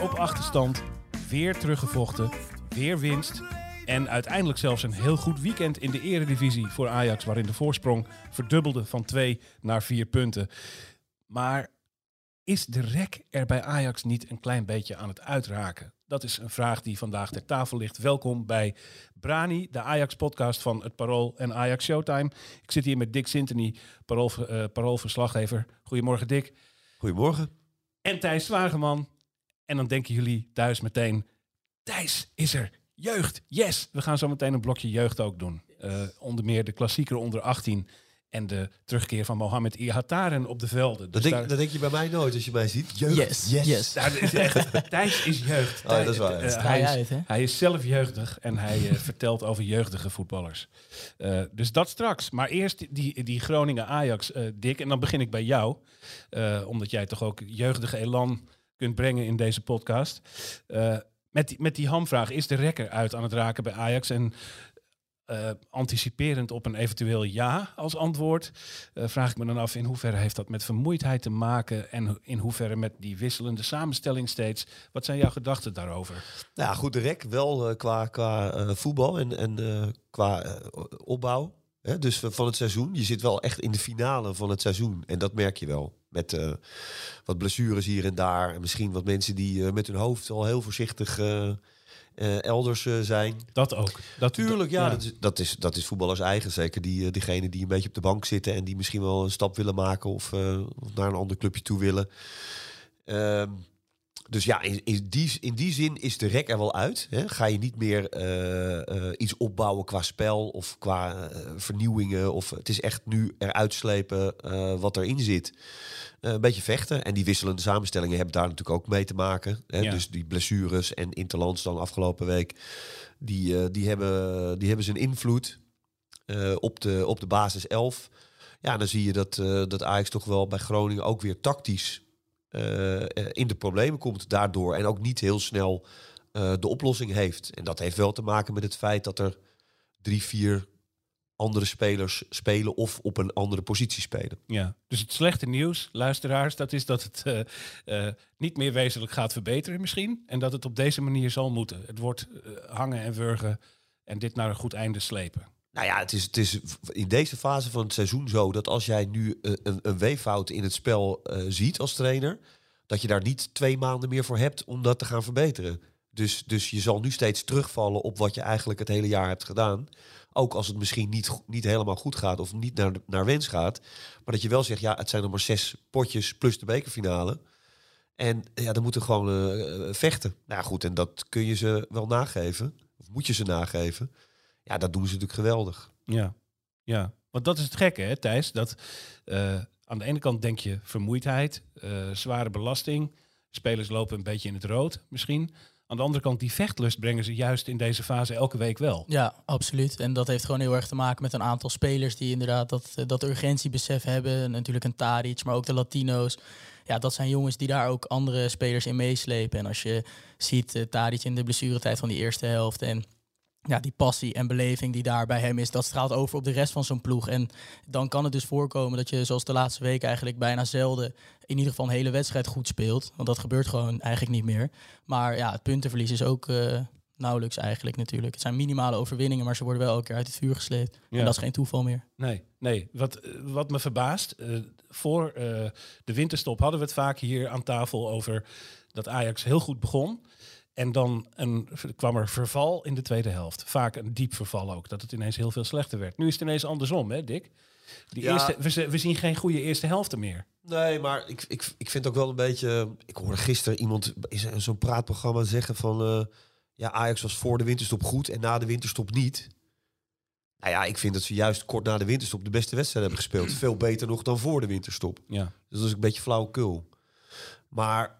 Weer op achterstand, weer teruggevochten, weer winst. En uiteindelijk zelfs een heel goed weekend in de eredivisie voor Ajax... waarin de voorsprong verdubbelde van twee naar vier punten. Maar is de rek er bij Ajax niet een klein beetje aan het uitraken? Dat is een vraag die vandaag ter tafel ligt. Welkom bij Brani, de Ajax-podcast van het Parool en Ajax Showtime. Ik zit hier met Dick Sintony, Parool, Paroolverslaggever. Goedemorgen Dick. Goedemorgen. En Thijs Zwageman. En dan denken jullie thuis meteen, Thijs is er. Jeugd, yes. We gaan zo meteen een blokje jeugd ook doen. Eh, onder meer de klassieker onder 18 en de terugkeer van Mohamed Ihataren op de velden. Dat Dus denk, daar- dat denk je bij mij nooit als je mij ziet. Jeugd. Yes, yes. daar is echt, Thijs is jeugd. Oh, dat is waar. Eh, hij, is, uit, hè? hij is zelf jeugdig en hij eh, vertelt over jeugdige voetballers. Eh, dus dat straks. Maar eerst die, die Groningen-Ajax, Dick. En dan begin ik bij jou. Eh, omdat jij toch ook jeugdige elan kunt brengen in deze podcast. Eh, met, die, met die hamvraag, is de rekker uit aan het raken bij Ajax? En eh, anticiperend op een eventueel ja als antwoord, eh, vraag ik me dan af in hoeverre heeft dat met vermoeidheid te maken en in hoeverre met die wisselende samenstelling steeds. Wat zijn jouw gedachten daarover? Nou goed, de rek wel qua, qua voetbal en, en qua opbouw. Hè? Dus van het seizoen. Je zit wel echt in de finale van het seizoen. En dat merk je wel. Met eh, wat blessures hier en daar. En misschien wat mensen die eh, met hun hoofd al heel voorzichtig eh, elders zijn. Dat ook. Dat, Tuurlijk, ja, ja. Dat, is, dat, is, dat is voetballers eigen. Zeker die, eh, diegene die een beetje op de bank zitten en die misschien wel een stap willen maken of, of naar een ander clubje toe willen. Ehm, dus ja, in, in, die, in die zin is de rek er wel uit. Hè? Ga je niet meer eh, eh, iets opbouwen qua spel of qua eh, vernieuwingen. Of, het is echt nu eruit slepen wat erin zit. Een beetje vechten. En die wisselende samenstellingen hebben daar natuurlijk ook mee te maken. Hè? Ja. Dus die blessures en Interlands dan afgelopen week. Die, die, hebben, die hebben zijn invloed op, de, op de basis 11. Ja, dan zie je dat, dat Ajax toch wel bij Groningen ook weer tactisch in de problemen komt daardoor. En ook niet heel snel eh, de oplossing heeft. En dat heeft wel te maken met het feit dat er drie, vier andere spelers spelen of op een andere positie spelen. Ja, dus het slechte nieuws, luisteraars, dat is dat het eh, eh, niet meer wezenlijk gaat verbeteren misschien. En dat het op deze manier zal moeten. Het wordt eh, hangen en wurgen en dit naar een goed einde slepen. Nou ja, het is, het is in deze fase van het seizoen zo dat als jij nu eh, een, een weeffout in het spel eh, ziet als trainer, dat je daar niet twee maanden meer voor hebt om dat te gaan verbeteren. Dus, dus je zal nu steeds terugvallen op wat je eigenlijk het hele jaar hebt gedaan. Ook als het misschien niet, niet helemaal goed gaat of niet naar, naar wens gaat. Maar dat je wel zegt, ja, het zijn nog maar zes potjes plus de bekerfinale. En ja, dan moeten gewoon eh, vechten. Nou goed, en dat kun je ze wel nageven. Of moet je ze nageven. Ja, dat doen ze natuurlijk geweldig. Ja, ja. Want dat is het gekke, hè, Thijs? Dat eh, aan de ene kant denk je vermoeidheid, eh, zware belasting. Spelers lopen een beetje in het rood misschien. Aan de andere kant, die vechtlust brengen ze juist in deze fase elke week wel. Ja, absoluut. En dat heeft gewoon heel erg te maken met een aantal spelers die inderdaad dat, eh, dat urgentiebesef hebben. Natuurlijk een Tadic, maar ook de Latino's. Ja, dat zijn jongens die daar ook andere spelers in meeslepen. En als je ziet uh, Tadic in de blessuretijd van die eerste helft en ja, die passie en beleving die daar bij hem is, dat straalt over op de rest van zo'n ploeg. En dan kan het dus voorkomen dat je, zoals de laatste week eigenlijk bijna zelden, in ieder geval een hele wedstrijd goed speelt. Want dat gebeurt gewoon eigenlijk niet meer. Maar ja, het puntenverlies is ook uh, nauwelijks eigenlijk natuurlijk. Het zijn minimale overwinningen, maar ze worden wel elke keer uit het vuur gesleept. Ja. En dat is geen toeval meer. Nee, nee. Wat, wat me verbaast, uh, voor uh, de winterstop hadden we het vaak hier aan tafel over dat Ajax heel goed begon. En dan een, kwam er verval in de tweede helft. Vaak een diep verval ook, dat het ineens heel veel slechter werd. Nu is het ineens andersom, hè Dick? Die Ja. eerste, we, zien geen goede eerste helften meer. Nee, maar ik, ik, ik vind ook wel een beetje... Ik hoorde gisteren iemand in zo'n praatprogramma zeggen van... eh, ja, Ajax was voor de winterstop goed en na de winterstop niet. Nou ja, ik vind dat ze juist kort na de winterstop de beste wedstrijd hebben gespeeld. Veel beter nog dan voor de winterstop. Ja. Dus dat is een beetje flauwekul. Maar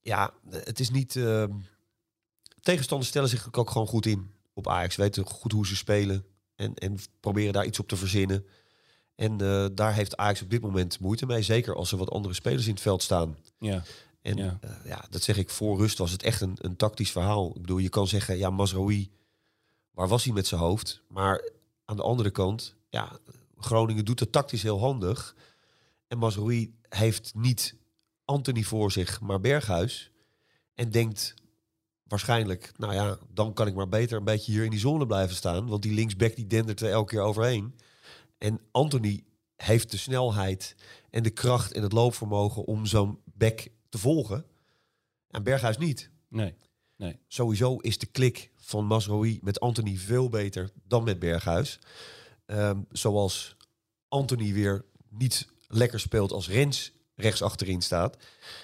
ja, het is niet... ehm, tegenstanders stellen zich ook gewoon goed in op Ajax. Weten goed hoe ze spelen. En, en proberen daar iets op te verzinnen. En eh, daar heeft Ajax op dit moment moeite mee. Zeker als er wat andere spelers in het veld staan. Ja. En Ja. ja dat zeg ik voor rust was het echt een, een tactisch verhaal. Ik bedoel, je kan zeggen, ja, Mazraoui, waar was hij met zijn hoofd? Maar aan de andere kant, ja, Groningen doet het tactisch heel handig. En Mazraoui heeft niet Anthony voor zich, maar Berghuis. En denkt waarschijnlijk, nou ja, dan kan ik maar beter een beetje hier in die zone blijven staan. Want die linksback die dendert er elke keer overheen. En Anthony heeft de snelheid en de kracht en het loopvermogen om zo'n back te volgen. En Berghuis niet. Nee. Sowieso is de klik van Masrohi met Anthony veel beter dan met Berghuis. Ehm, zoals Anthony weer niet lekker speelt als Rens rechts achterin staat.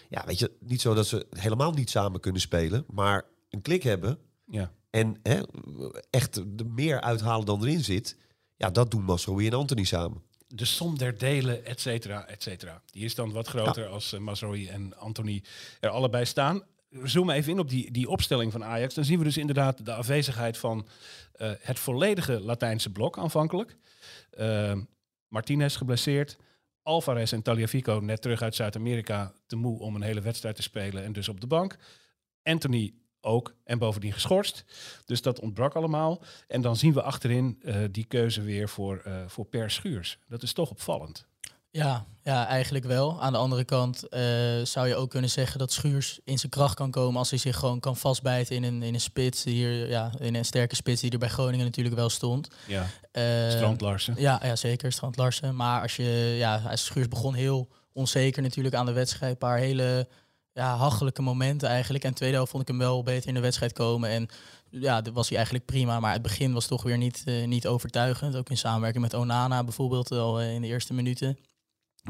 Ja, weet je, niet zo dat ze helemaal niet samen kunnen spelen, maar een klik hebben Ja. en hè, echt er meer uithalen dan erin zit. Ja, dat doen Masrohi en Anthony samen. de som der delen, et cetera, et cetera. Die is dan wat groter als uh, en Anthony er allebei staan. We zoomen even in op die, die opstelling van Ajax. Dan zien we dus inderdaad de afwezigheid van eh, het volledige Latijnse blok aanvankelijk. Uh, Martinez geblesseerd. Alvarez en Taliafico net terug uit Zuid-Amerika te moe om een hele wedstrijd te spelen en dus op de bank. Anthony ook en bovendien geschorst. Dus dat ontbrak allemaal. En dan zien we achterin uh, die keuze weer voor, uh, voor Per Schuurs. Dat is toch opvallend. Ja, ja, eigenlijk wel. Aan de andere kant uh, zou je ook kunnen zeggen dat Schuurs in zijn kracht kan komen als hij zich gewoon kan vastbijten in een, in een spits. Hier, ja, in een sterke spits die er bij Groningen natuurlijk wel stond. Ja, Strand Larsen. Ja, ja, zeker, Strand Larsen. Maar als je, ja, Schuurs begon heel onzeker natuurlijk aan de wedstrijd. Een paar hele ja, hachelijke momenten eigenlijk. En tweede helft vond ik hem wel beter in de wedstrijd komen. En ja, dat was hij eigenlijk prima. Maar het begin was toch weer niet, uh, niet overtuigend. Ook in samenwerking met Onana bijvoorbeeld al uh, in de eerste minuten.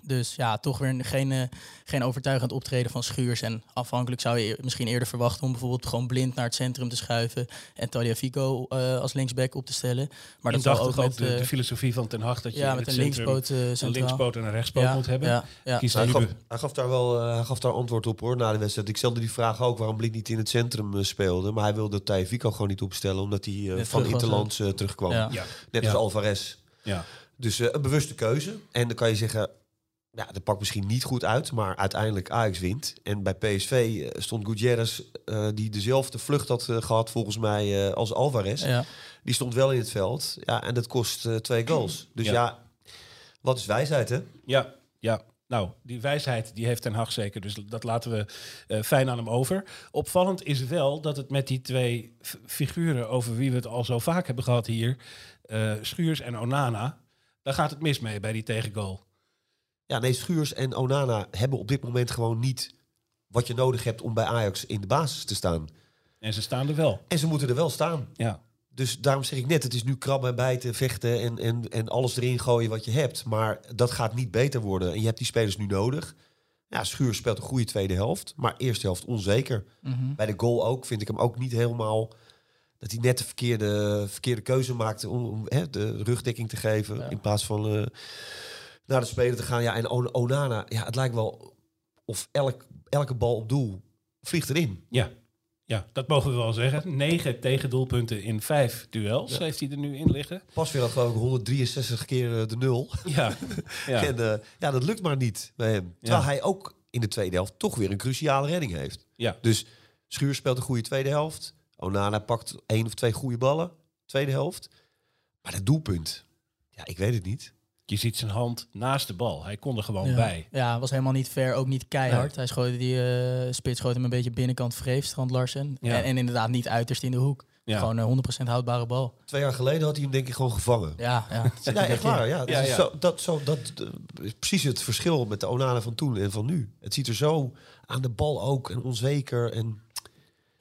Dus ja, toch weer geen, uh, geen overtuigend optreden van Schuurs. En afhankelijk zou je misschien eerder verwachten om bijvoorbeeld gewoon blind naar het centrum te schuiven. En Talia Fico uh, als linksback op te stellen. Maar dat dacht ook, ook de, de, filosofie van Ten Hag dat je ja, met een linkspoot, uh, een linkspoot en een rechtspoot ja, moet hebben. Ja, ja. Hij gaf, hij, gaf, daar wel uh, hij gaf daar antwoord op hoor na de wedstrijd. Ik stelde die vraag ook waarom Blind niet in het centrum uh, speelde. Maar hij wilde Talia Fico gewoon niet opstellen omdat hij uh, van Interlands terugkwam. Ja. Net als Alvarez. Ja. Dus een bewuste keuze. En dan kan je zeggen, ja, dat pakt misschien niet goed uit, maar uiteindelijk Ajax wint. En bij PSV uh, stond Gutierrez, uh, die dezelfde vlucht had uh, gehad volgens mij als Alvarez. Ja. Die stond wel in het veld. Ja, en dat kost twee goals. Dus ja. ja, wat is wijsheid, hè? Ja, ja. Nou, die wijsheid die heeft Ten Hag zeker, dus dat laten we uh, fijn aan hem over. Opvallend is wel dat het met die twee figuren over wie we het al zo vaak hebben gehad hier, uh, Schuurs en Onana, daar gaat het mis mee bij die tegengoal. Ja, nee, Schuurs en Onana hebben op dit moment gewoon niet wat je nodig hebt om bij Ajax in de basis te staan. En ze staan er wel. En ze moeten er wel staan. Ja. Dus daarom zeg ik net, het is nu krabben, bijten, vechten en, en, en alles erin gooien wat je hebt. Maar dat gaat niet beter worden. En je hebt die spelers nu nodig. Ja, Schuurs speelt een goede tweede helft, maar eerste helft onzeker. Mm -hmm. Bij de goal ook vind ik hem ook niet helemaal... dat hij net de verkeerde, verkeerde keuze maakte om, om hè, de rugdekking te geven... Ja. in plaats van... Uh, naar de speler te gaan. Ja, en Onana, ja, het lijkt wel of elk, elke bal op doel vliegt erin. Ja, ja, dat mogen we wel zeggen. Negen tegendoelpunten in vijf duels ja. heeft hij er nu in liggen. Pas weer al geloof ik 163 keer uh, de nul. Ja, ja. en uh, ja, dat lukt maar niet bij hem. Terwijl ja. hij ook in de tweede helft toch weer een cruciale redding heeft. Ja. Dus Schuur speelt een goede tweede helft. Onana pakt één of twee goede ballen, tweede helft. Maar dat doelpunt, ja, ik weet het niet. Je ziet zijn hand naast de bal. Hij kon er gewoon ja. bij. Ja, was helemaal niet ver, ook niet keihard. Nee. Hij schoot die uh, spits schoot hem een beetje binnenkant vreef, Strand Larsen. Ja. En, en, inderdaad niet uiterst in de hoek. Ja. Gewoon een 100% houdbare bal. Twee jaar geleden had hij hem denk ik gewoon gevangen. Ja, ja. ja echt waar. Ja. ja, ja. Zo, dat, zo, dat uh, is precies het verschil met de Onana van toen en van nu. Het ziet er zo aan de bal ook en onzeker en...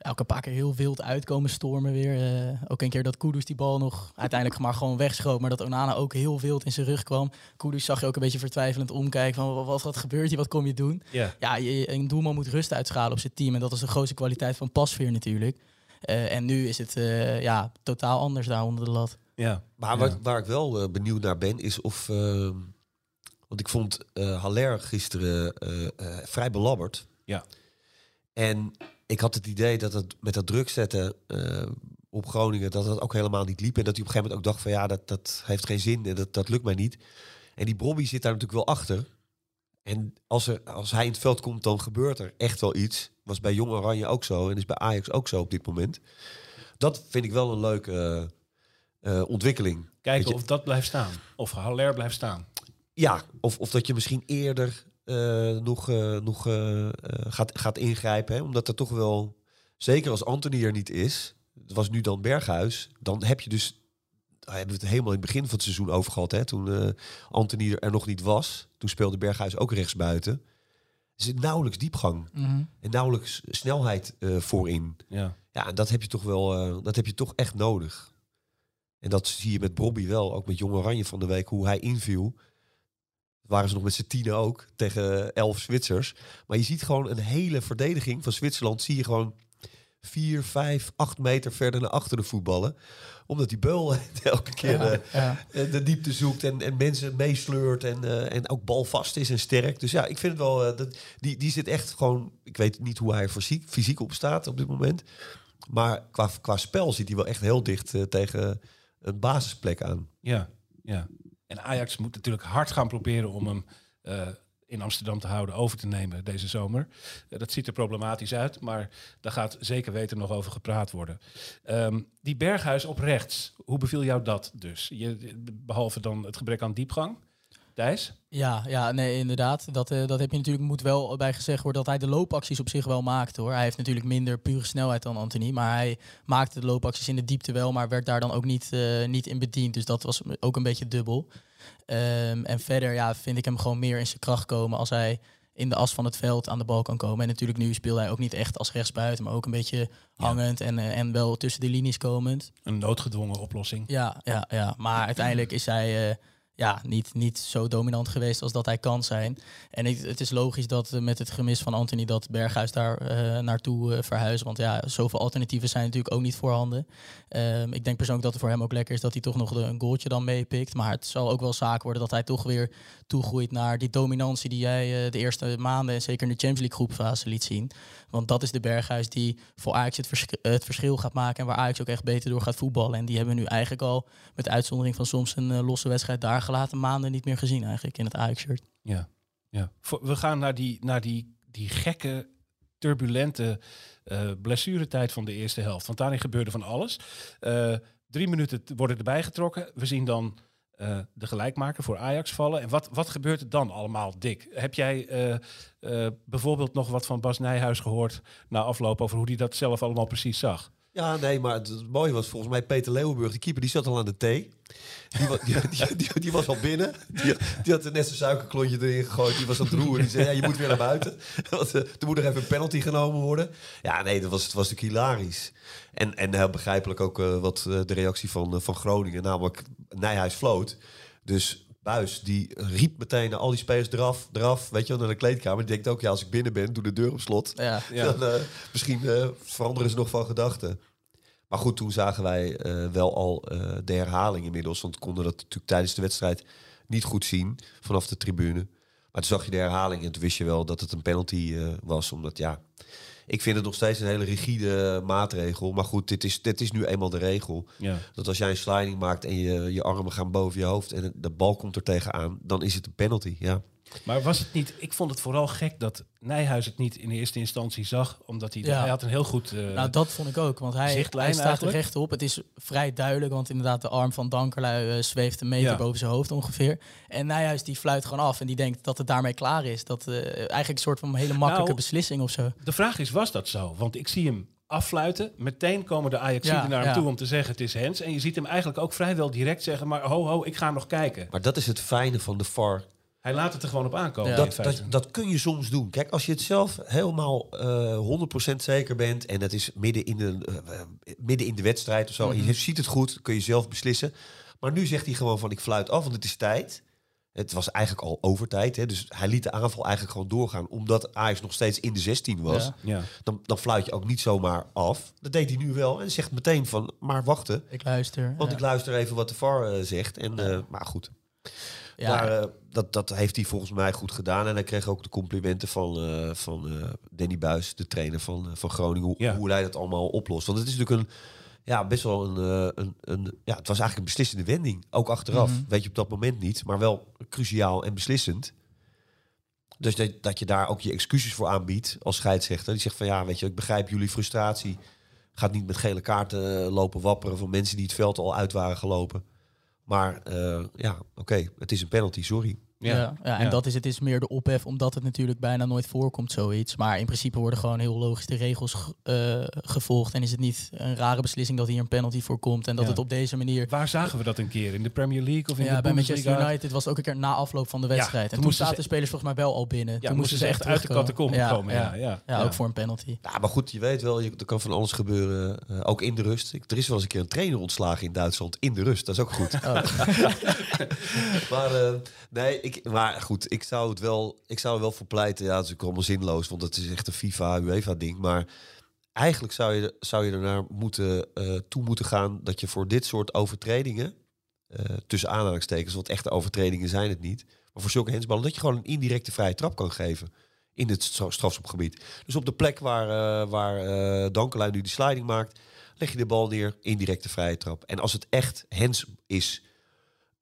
elke paar keer heel wild uitkomen stormen weer. Eh, ook een keer dat Kudus die bal nog uiteindelijk maar gewoon wegschoot. Maar dat Onana ook heel wild in zijn rug kwam. Kudus zag je ook een beetje vertwijfelend omkijken van wat, wat gebeurt hier, wat kom je doen? Ja. Ja, je, een doelman moet rust uitschalen op zijn team. En dat is de grootste kwaliteit van pasveer natuurlijk. Eh, en nu is het eh, ja, totaal anders daar onder de lat. Ja. Maar waar, waar ik wel benieuwd naar ben, is of... ehm, want ik vond eh Haller gisteren eh, eh, vrij belabberd. Ja. En ik had het idee dat het met dat druk zetten eh, op Groningen... dat het ook helemaal niet liep. En dat hij op een gegeven moment ook dacht van... ja, dat, dat heeft geen zin en dat, dat lukt mij niet. En die Bobby zit daar natuurlijk wel achter. En als, er, als hij in het veld komt, dan gebeurt er echt wel iets. Was bij Jong Oranje ook zo en is bij Ajax ook zo op dit moment. Dat vind ik wel een leuke eh, ontwikkeling. Kijken je- of dat blijft staan. Of Haller blijft staan. Ja, of, of dat je misschien eerder nog, eh, nog eh, eh, gaat, gaat ingrijpen. Hè? Omdat er toch wel, zeker als Anthony er niet is, het was nu dan Berghuis, dan heb je dus, daar hebben we het helemaal in het begin van het seizoen over gehad. Hè? Toen eh, Anthony er nog niet was, toen speelde Berghuis ook rechtsbuiten. Er zit nauwelijks diepgang en nauwelijks snelheid eh, voorin. Ja. Ja, en dat heb je toch wel, eh, dat heb je toch echt nodig. En dat zie je met Bobby wel, ook met Jong Oranje van de week, hoe hij inviel. Waren ze nog met z'n tienen ook tegen elf Zwitsers. Maar je ziet gewoon een hele verdediging van Zwitserland. Zie je gewoon vier, vijf, acht meter verder naar achteren voetballen. Omdat die beul elke keer de, Ja. eh, de diepte zoekt en, en mensen meesleurt en, eh, en ook balvast is en sterk. Dus ja, ik vind het wel, eh, dat, die, die zit echt gewoon, ik weet niet hoe hij er fysiek, fysiek op staat op dit moment. Maar qua, qua spel zit hij wel echt heel dicht eh, tegen een basisplek aan. Ja, ja. En Ajax moet natuurlijk hard gaan proberen om hem eh, in Amsterdam te houden, over te nemen deze zomer. Eh, dat ziet er problematisch uit, maar daar gaat zeker weten nog over gepraat worden. Ehm, die Berghuis op rechts, hoe beviel jou dat dus? Je, behalve dan het gebrek aan diepgang. Thijs? Ja, ja, nee, inderdaad. Dat, eh, dat heb je natuurlijk moet wel bij gezegd worden dat hij de loopacties op zich wel maakt hoor. Hij heeft natuurlijk minder pure snelheid dan Anthony, maar hij maakte de loopacties in de diepte wel, maar werd daar dan ook niet, eh, niet in bediend. Dus dat was ook een beetje dubbel. Ehm, en verder ja, vind ik hem gewoon meer in zijn kracht komen als hij in de as van het veld aan de bal kan komen. En natuurlijk nu speelt hij ook niet echt als rechtsbuiten, maar ook een beetje hangend en, eh, en wel tussen de linies komend. Een noodgedwongen oplossing. Ja, ja, ja. maar uiteindelijk is hij ja, niet, niet zo dominant geweest als dat hij kan zijn. En het is logisch dat eh, met het gemis van Anthony dat Berghuis daar eh, naartoe eh, verhuist. Want ja, zoveel alternatieven zijn natuurlijk ook niet voorhanden. Ehm, ik denk persoonlijk dat het voor hem ook lekker is dat hij toch nog een goaltje dan meepikt. Maar het zal ook wel zaak worden dat hij toch weer toegroeit naar die dominantie die jij de eerste maanden en zeker in de Champions League groepfase liet zien. Want dat is de Berghuis die voor Ajax het, vers- het verschil gaat maken en waar Ajax ook echt beter door gaat voetballen. En die hebben nu eigenlijk al, met uitzondering van soms een losse wedstrijd daar gelaten, maanden niet meer gezien eigenlijk in het Ajax-shirt. Ja, ja. We gaan naar die, naar die, die gekke, turbulente eh blessuretijd van de eerste helft. Want daarin gebeurde van alles. Eh, drie minuten worden erbij getrokken. We zien dan eh, de gelijkmaker voor Ajax vallen. En wat, wat gebeurt er dan allemaal, Dick? Heb jij eh, eh, bijvoorbeeld nog wat van Bas Nijhuis gehoord na afloop over hoe hij dat zelf allemaal precies zag? Ja, nee, maar het, mooie was volgens mij Peter Leeuwenburg, die keeper, die zat al aan de thee. Die, die, die, was al binnen. Die, had net zijn suikerklontje erin gegooid. Die was aan het roeren. Die zei, ja, je moet weer naar buiten. Want, eh, er moet nog even een penalty genomen worden. Ja, nee, dat was, het was natuurlijk hilarisch. En, en heel begrijpelijk ook eh, wat eh, de reactie van, van Groningen. Namelijk, Nijhuis floot. Dus Buis, die riep meteen naar al die spelers eraf, eraf. Weet je wel, naar de kleedkamer. Die denkt ook, ja, als ik binnen ben, doe de deur op slot. Ja, Ja. Dan, eh, misschien eh, veranderen ze nog van gedachten. Maar goed, toen zagen wij eh, wel al eh, de herhaling inmiddels. Want we konden dat natuurlijk tijdens de wedstrijd niet goed zien vanaf de tribune. Maar toen zag je de herhaling en toen wist je wel dat het een penalty eh, was. Omdat ja, ik vind het nog steeds een hele rigide maatregel. Maar goed, dit is, dit is nu eenmaal de regel. Ja. Dat als jij een sliding maakt en je, je armen gaan boven je hoofd en de bal komt er tegenaan, dan is het een penalty. Ja. Maar was het niet... Ik vond het vooral gek dat Nijhuis het niet in eerste instantie zag. Omdat hij... Ja. Hij had een heel goed... eh, Nou, dat vond ik ook. Want hij, Zichtlijn hij staat eigenlijk? er rechtop. Het is vrij duidelijk, want inderdaad de arm van Dankerlui eh, zweeft een meter Ja. boven zijn hoofd ongeveer. En Nijhuis die fluit gewoon af en die denkt dat het daarmee klaar is. Dat eh, eigenlijk een soort van hele makkelijke Nou, beslissing of zo. De vraag is, was dat zo? Want ik zie hem affluiten. Meteen komen de ajax Ja, naar hem ja. toe om te zeggen het is Hens. En je ziet hem eigenlijk ook vrijwel direct zeggen... maar ho, ho, ik ga nog kijken. Maar dat is het fijne van de VAR. Hij laat het er gewoon op aankomen. Ja. Dat, dat, dat kun je soms doen. Kijk, als je het zelf helemaal eh 100% zeker bent en het is midden in de, eh, eh, midden in de wedstrijd of zo, je ziet het goed, kun je zelf beslissen. Maar nu zegt hij gewoon van ik fluit af, want het is tijd. Het was eigenlijk al overtijd, hè, dus hij liet de aanval eigenlijk gewoon doorgaan, omdat Ajax nog steeds in de 16 was. Ja. ja. Dan, dan fluit je ook niet zomaar af. Dat deed hij nu wel en zegt meteen van, maar wachten, Ik luister. want ja. ik luister even wat de VAR eh, zegt. En, eh, maar goed, Ja, daar, eh, dat, dat heeft hij volgens mij goed gedaan. En hij kreeg ook de complimenten van, eh, van eh, Danny Buis, de trainer van, eh, van Groningen, hoe, Ja. hoe hij dat allemaal oplost. Want het is natuurlijk een, ja, best wel een, een, een, ja, het was eigenlijk een beslissende wending. Ook achteraf, Mhm. weet je op dat moment niet, maar wel cruciaal en beslissend. Dus dat, dat je daar ook je excuses voor aanbiedt als scheidsrechter. Die zegt van ja, weet je, ik begrijp jullie frustratie. Gaat niet met gele kaarten lopen wapperen van mensen die het veld al uit waren gelopen. Maar ja, oké, het is een penalty, sorry. Ja, ja, en Ja. dat is het is meer de ophef, omdat het natuurlijk bijna nooit voorkomt, zoiets. Maar in principe worden gewoon heel logisch de regels ge- eh, gevolgd. En is het niet een rare beslissing dat hier een penalty voor komt. En dat Ja. het op deze manier. Waar zagen we dat een keer? In de Premier League of in Ja, de bij? Manchester United was ook een keer na afloop van de wedstrijd. toen en toen zaten ze- de spelers volgens mij wel al binnen. Ja, toen moesten ze echt uit de catacomben komen. Ja, ja. Ja, ook voor een penalty. Ja, maar goed, je weet wel, je, er kan van alles gebeuren, eh, ook in de rust. Ik, er is wel eens een keer een trainer ontslagen in Duitsland in de rust. Dat is ook goed. maar eh, nee, ik, maar goed, ik zou het wel, ik zou wel voor pleiten. Ja, dat is ook allemaal zinloos, want het is echt een FIFA, UEFA ding. Maar eigenlijk zou je, zou je ernaar moeten, eh, toe moeten gaan dat je voor dit soort overtredingen, eh, tussen aanhalingstekens, want echte overtredingen zijn het niet, maar voor zulke hensballen, dat je gewoon een indirecte vrije trap kan geven in het stra- strafschopgebied. Dus op de plek waar, eh waar eh Dankelui nu die sliding maakt, leg je de bal neer, indirecte vrije trap. En als het echt hens is,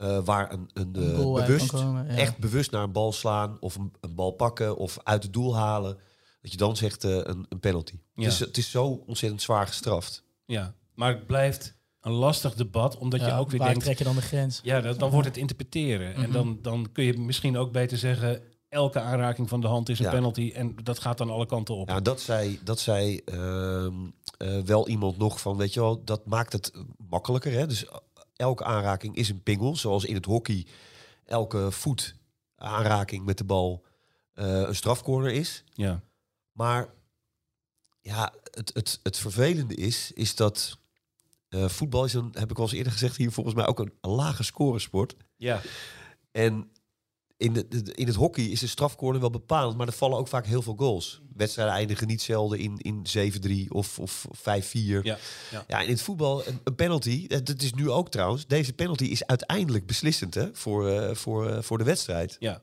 eh, waar een, een, Een eh, bewust, kan komen, ja. echt bewust naar een bal slaan of een, een bal pakken of uit het doel halen, dat je dan zegt eh, een, een penalty. Ja. Dus het is zo ontzettend zwaar gestraft. Ja, maar het blijft een lastig debat, omdat je ook weer waar denkt... trek je dan de grens? Ja, dan, dan wordt het interpreteren. En Mhm. dan, dan kun je misschien ook beter zeggen... elke aanraking van de hand is een Ja. penalty. En dat gaat dan alle kanten op. Ja, dat zei, dat zei ehm, eh, wel iemand nog van, weet je wel, dat maakt het makkelijker. Hè? Dus elke aanraking is een pingel, zoals in het hockey elke voet aanraking met de bal eh, een strafcorner is. Ja. Maar ja, het, het, het vervelende is, is dat eh, voetbal is een, heb ik al eens eerder gezegd hier, volgens mij ook een, een lage scoresport. ja. En in, de, in het hockey is de strafcorner wel bepalend, maar er vallen ook vaak heel veel goals. Wedstrijden eindigen niet zelden in, in 7-3 of, of 5-4. Ja. Ja. Ja, en in het voetbal, een, een penalty, eh, dat is nu ook trouwens, deze penalty is uiteindelijk beslissend hè, voor, eh, voor, eh, voor de wedstrijd. Ja.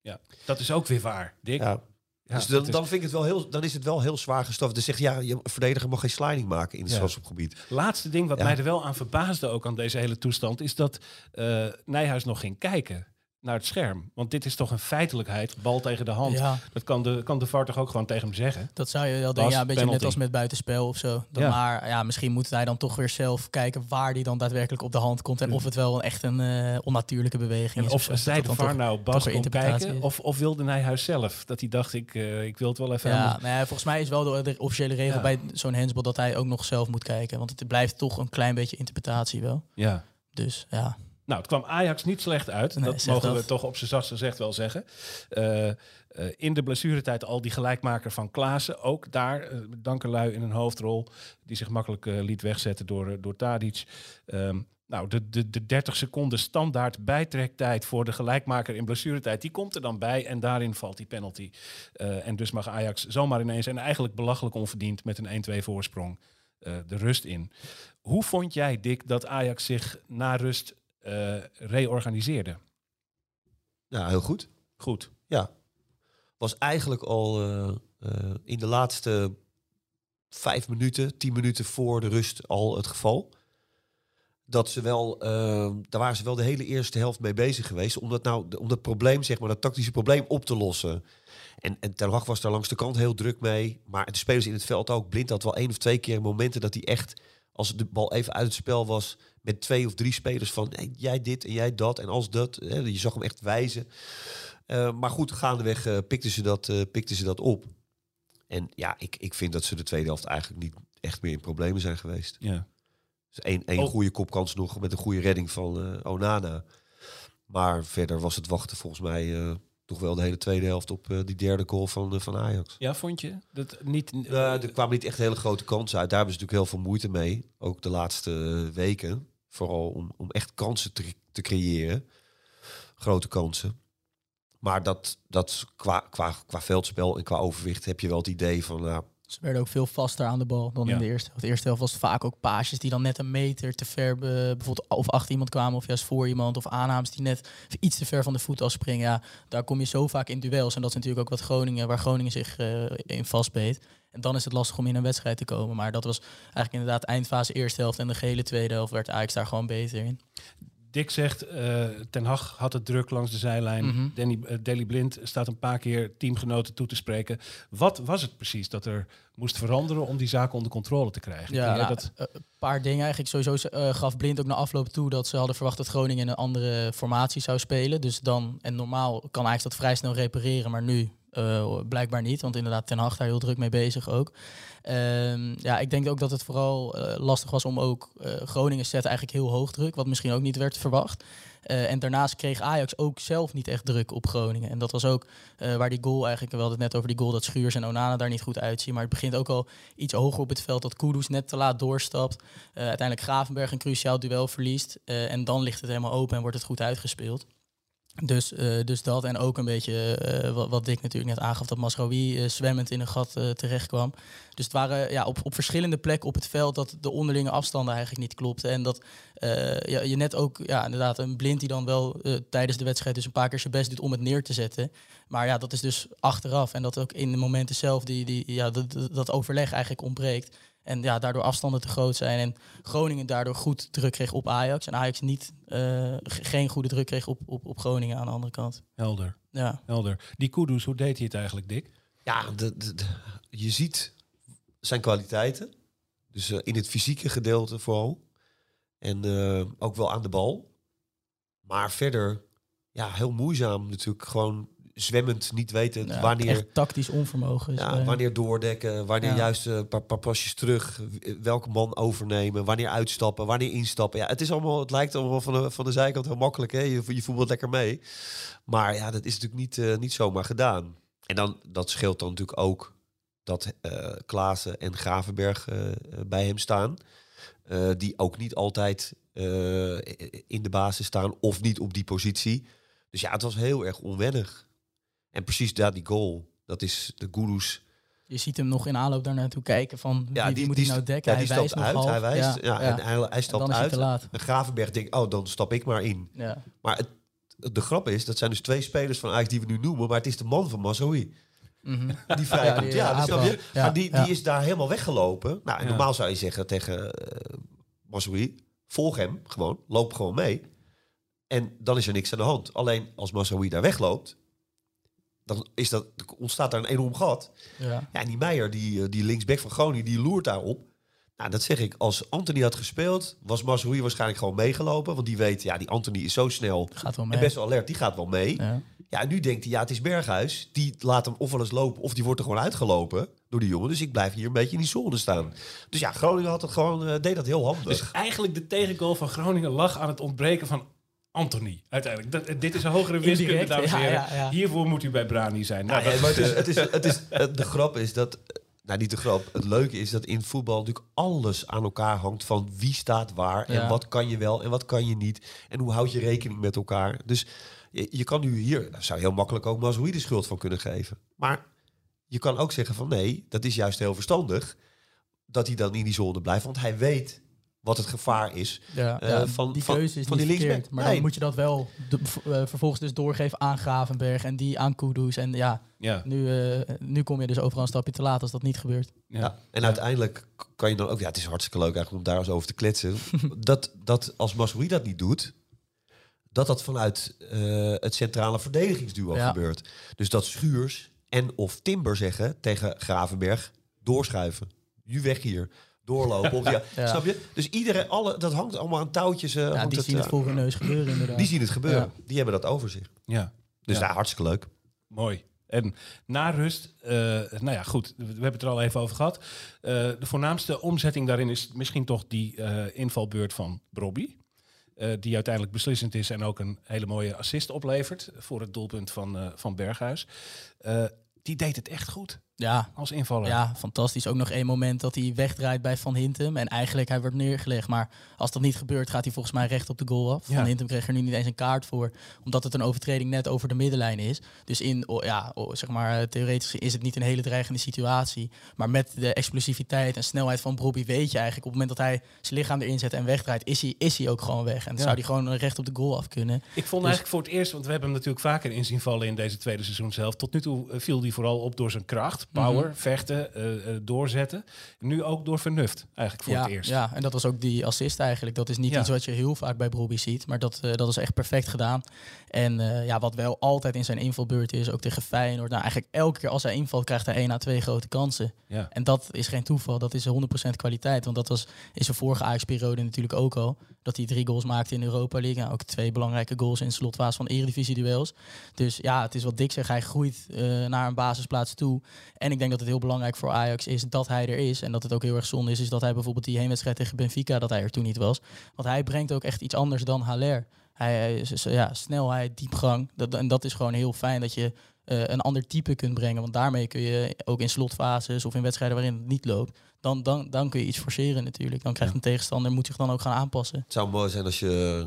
ja, dat is ook weer waar, Dick. Ja. Ja, dus dan, dan, vind ik het wel heel, dan is het wel heel zwaar gestraft. Dus zegt ja, je verdediger mag geen sliding maken in het Ja. strafschopgebied. Laatste ding wat Ja. mij er wel aan verbaasde ook aan deze hele toestand... is dat Nijhuis nog ging kijken naar het scherm. Want dit is toch een feitelijkheid, bal tegen de hand. Ja. Dat kan de, kan de VAR toch ook gewoon tegen hem zeggen? Dat zou je wel denken, ja, een beetje penalty. net als met buitenspel of zo. Dan Ja. Maar ja, misschien moet hij dan toch weer zelf kijken waar die dan daadwerkelijk op de hand komt. En of het wel echt een eh, onnatuurlijke beweging En is. of zei de VAR nou Bas interpretatie kijken? is. Of, of wilde Nijhuis zelf? Dat hij dacht, ik, eh, ik wil het wel even... Ja, volgens mij is wel de, de officiële regel Ja. bij zo'n handsbal dat hij ook nog zelf moet kijken. Want het blijft toch een klein beetje interpretatie wel. ja. Dus ja, Nou, het kwam Ajax niet slecht uit. Nee, dat mogen dat. we toch op zijn zachtst gezegd wel zeggen. Eh, eh, in de blessuretijd al die gelijkmaker van Klaassen. Ook daar eh Dankerlui in een hoofdrol. Die zich makkelijk liet wegzetten door, door Tadic. Ehm, nou, de, de, de 30 seconden standaard bijtrektijd voor de gelijkmaker in blessuretijd. Die komt er dan bij en daarin valt die penalty. En dus mag Ajax zomaar ineens en eigenlijk belachelijk onverdiend met een 1-2 voorsprong de rust in. Hoe vond jij, Dick, dat Ajax zich na rust reorganiseerde? Ja, heel goed. Goed. Ja. Was eigenlijk al eh, eh, in de laatste vijf minuten, tien minuten voor de rust al het geval. Dat ze wel, eh, daar waren ze wel de hele eerste helft mee bezig geweest. Om dat, nou, om dat probleem, zeg maar, dat tactische probleem op te lossen. En, en Ten Hag was daar langs de kant heel druk mee. Maar de spelers in het veld ook. Blind had wel één of twee keer momenten dat hij echt, als de bal even uit het spel was, met twee of drie spelers van hey, jij dit en jij dat en als dat. Hè, je zag hem echt wijzen. Eh, maar goed, gaandeweg eh pikten, ze dat, eh, pikten ze dat op. En ja, ik, ik vind dat ze de tweede helft eigenlijk niet echt meer in problemen zijn geweest. Ja. Dus één, één Oh. goede kopkans nog met een goede redding van Onana. Maar verder was het wachten volgens mij toch wel de hele tweede helft op eh, die derde goal van, eh, van Ajax. Ja, vond je? Dat niet... Uh, er kwamen niet echt hele grote kansen uit. Daar hebben ze natuurlijk heel veel moeite mee. Ook de laatste eh, weken. Vooral om, om echt kansen te, te creëren. Grote kansen. Maar dat, dat qua, qua, qua veldspel en qua overwicht heb je wel het idee van... Ze werden ook veel vaster aan de bal dan Ja. in de eerste helft. De eerste helft was vaak ook paasjes die dan net een meter te ver... be- bijvoorbeeld of achter iemand kwamen of juist voor iemand. Of aannames die net iets te ver van de voet afspringen. Ja, daar kom je zo vaak in duels. En dat is natuurlijk ook wat Groningen, waar Groningen zich eh, in vastbeet. En dan is het lastig om in een wedstrijd te komen. Maar dat was eigenlijk inderdaad eindfase eerste helft. En de gehele tweede helft werd Ajax daar gewoon beter in. Dick zegt, eh, Ten Hag had het druk langs de zijlijn. Mhm. Danny, eh, Daley Blind staat een paar keer teamgenoten toe te spreken. Wat was het precies dat er moest veranderen om die zaken onder controle te krijgen? Ja, nou, dat, eh, een paar dingen eigenlijk. Sowieso gaf Blind ook na afloop toe dat ze hadden verwacht dat Groningen in een andere formatie zou spelen. Dus dan, en normaal kan Ajax dat vrij snel repareren, maar nu eh, blijkbaar niet. Want inderdaad, Ten Hag daar heel druk mee bezig ook. Ehm, ja, ik denk ook dat het vooral eh, lastig was om ook eh, Groningen zet eigenlijk heel hoog druk, wat misschien ook niet werd verwacht. En daarnaast kreeg Ajax ook zelf niet echt druk op Groningen. En dat was ook waar die goal eigenlijk, we hadden het net over die goal dat Schuurs en Onana daar niet goed uitzien. Maar het begint ook al iets hoger op het veld dat Kudus net te laat doorstapt. Uiteindelijk Gravenberg een cruciaal duel verliest. En dan ligt het helemaal open en wordt het goed uitgespeeld. Dus, eh, dus dat en ook een beetje eh, wat, Dick natuurlijk net aangaf, dat Masraoui eh, zwemmend in een gat terecht kwam. Dus het waren ja, op, op verschillende plekken op het veld dat de onderlinge afstanden eigenlijk niet klopten. En dat ja, je net ook, ja, inderdaad, een blind die dan wel tijdens de wedstrijd dus een paar keer zijn best doet om het neer te zetten. Maar ja, dat is dus achteraf. En dat ook in de momenten zelf die, die, ja, dat- dat overleg eigenlijk ontbreekt. En ja, daardoor afstanden te groot zijn. En Groningen daardoor goed druk kreeg op Ajax. En Ajax niet, eh, ge- geen goede druk kreeg op, op, op Groningen aan de andere kant. helder, Ja, helder. Die Kudus, hoe deed hij het eigenlijk, Dick? Ja, de, de- de- je ziet zijn kwaliteiten. Dus eh, in het fysieke gedeelte vooral. En eh, ook wel aan de bal. Maar verder, ja, heel moeizaam natuurlijk. Gewoon zwemmend, niet weten ja, wanneer, echt tactisch onvermogen. Is ja, wanneer doordekken, wanneer Ja. juist een paar, paar pasjes terug, welke man overnemen, wanneer uitstappen, wanneer instappen. Ja, het is allemaal, het lijkt allemaal van de, van de zijkant heel makkelijk. Hè? Je, je voetbalt lekker mee. Maar ja, dat is natuurlijk niet, eh, niet zomaar gedaan. En dan, dat scheelt dan natuurlijk ook dat eh Klaassen en Gravenberg eh, eh, bij hem staan. Eh, die ook niet altijd eh, in de basis staan of niet op die positie. Dus ja, het was heel erg onwennig. En precies daar die goal. Dat is de Gurus. Je ziet hem nog in aanloop daar naartoe kijken van Ja, wie moet hij nou dekken. Ja, die hij stapt wijst uit. nog half. Hij wijst. Ja, ja. En hij, hij stapt hij uit. laat. En Gravenberg denkt, oh, dan stap ik maar in. Ja. Maar het, de grap is, dat zijn dus twee spelers van Ajax die we nu noemen. Maar het is de man van Mazoui. Mhm. Die die, ja, dus maar die, ja. die is daar helemaal weggelopen. Nou, en normaal zou je zeggen tegen uh, Mazoui, volg hem gewoon. Loop gewoon mee. En dan is er niks aan de hand. Alleen als Mazoui daar wegloopt, dan is dat, ontstaat daar een enorm gat. Ja. Ja, en die Meijer, die, eh, die linksback van Groningen, die loert daarop. Nou, dat zeg ik. Als Anthony had gespeeld, was Mazoui waarschijnlijk gewoon meegelopen. Want die weet, ja, die Anthony is zo snel Gaat wel en mee. best wel alert. Die gaat wel mee. Ja. Ja, en nu denkt hij, ja, het is Berghuis. Die laat hem of wel eens lopen, of die wordt er gewoon uitgelopen door die jongen. Dus ik blijf hier een beetje in die zone staan. Dus ja, Groningen had het gewoon, eh, deed dat heel handig. Dus eigenlijk de tegengoal van Groningen lag aan het ontbreken van Anthony. Uiteindelijk. Dat, dit is een hogere wiskunde, Indirect, dames en heren. ja, ja. Hiervoor moet u bij Brani zijn. Nou, Nou, dat- het is, het is, het is, het- de grap is dat, nou niet de grap, het leuke is dat in voetbal natuurlijk alles aan elkaar hangt van wie staat waar en Ja. wat kan je wel en wat kan je niet en hoe houd je rekening met elkaar. Dus je, je kan nu hier, daar zou je heel makkelijk ook Mazoui de schuld van kunnen geven. Maar je kan ook zeggen van nee, dat is juist heel verstandig dat hij dan in die zone blijft, want hij weet wat het gevaar is. Ja, Eh, ja, van- die van- keuze is van niet die verkeerd. Maar Nee. dan moet je dat wel de- eh, vervolgens dus doorgeven aan Gravenberg en die aan Kudus. En ja, ja, nu, eh, nu kom je dus overal een stapje te laat als dat niet gebeurt. ja. En uiteindelijk kan je dan ook... Ja, het is hartstikke leuk eigenlijk om daar eens over te kletsen. dat, dat als Masoui dat niet doet... dat dat vanuit het centrale verdedigingsduo gebeurt. Dus dat Schuurs en of Timber zeggen tegen Gravenberg... doorschuiven. Nu weg hier. Doorlopen. Die, Ja. Snap je? Dus iedereen, alle, dat hangt allemaal aan touwtjes. eh, Ja, die het, zien het eh, voor hun neus gebeuren inderdaad. Die zien het gebeuren. Ja. Die hebben dat over zich. ja. Dus Ja. ja, hartstikke leuk. Mooi. En na rust, eh, nou ja, goed, we hebben het er al even over gehad. Eh, de voornaamste omzetting daarin is misschien toch die eh, invalbeurt van Brobby. eh, die uiteindelijk beslissend is en ook een hele mooie assist oplevert voor het doelpunt van, eh, van Berghuis. Eh, die deed het echt goed Ja, als invaller. Ja, fantastisch. Ook nog één moment dat hij wegdraait bij Van Hintem. En eigenlijk hij wordt neergelegd. Maar als dat niet gebeurt, gaat hij volgens mij recht op de goal af. Ja. Van Hintem kreeg er nu niet eens een kaart voor. Omdat het een overtreding net over de middenlijn is. Dus in, oh, ja, oh, zeg maar, eh, theoretisch is het niet een hele dreigende situatie. Maar met de explosiviteit en snelheid van Bobby weet je eigenlijk... op het moment dat hij zijn lichaam erin zet en wegdraait... is hij, is hij ook gewoon weg. En dan Ja. zou hij gewoon recht op de goal af kunnen. Ik vond Dus- eigenlijk voor het eerst, want we hebben hem natuurlijk vaker in zien vallen in deze tweede seizoen zelf. Tot nu toe eh, viel hij vooral op door zijn kracht, power, Mhm. vechten, eh, eh, doorzetten. Nu ook door vernuft, eigenlijk voor ja, het eerst. Ja, en dat was ook die assist eigenlijk. Dat is niet Ja. iets wat je heel vaak bij Broby ziet, maar dat, eh, dat is echt perfect gedaan. En ja, wat wel altijd in zijn invalbeurt is, ook tegen Feyenoord. Nou, eigenlijk elke keer als hij invalt, krijgt hij 1 à 2 grote kansen. Ja. En dat is geen toeval, dat is 100% kwaliteit. Want dat was in zijn vorige Ajax-periode natuurlijk ook al. Dat hij drie goals maakte in de Europa League. Nou, ook twee belangrijke goals in de slotfase van Eredivisie-duels. Dus ja, het is wat Dick zegt, hij groeit eh, naar een basisplaats toe. En ik denk dat het heel belangrijk voor Ajax is dat hij er is. En dat het ook heel erg zonde is, is dat hij bijvoorbeeld die heenwedstrijd tegen Benfica, dat hij er toen niet was. Want hij brengt ook echt iets anders dan Haller. Hij, ja, snelheid, diepgang. Dat, en dat is gewoon heel fijn dat je eh, een ander type kunt brengen. Want daarmee kun je ook in slotfases of in wedstrijden waarin het niet loopt, dan, dan, dan kun je iets forceren natuurlijk. Dan krijgt Ja. een tegenstander, moet zich dan ook gaan aanpassen. Het zou mooi zijn als je,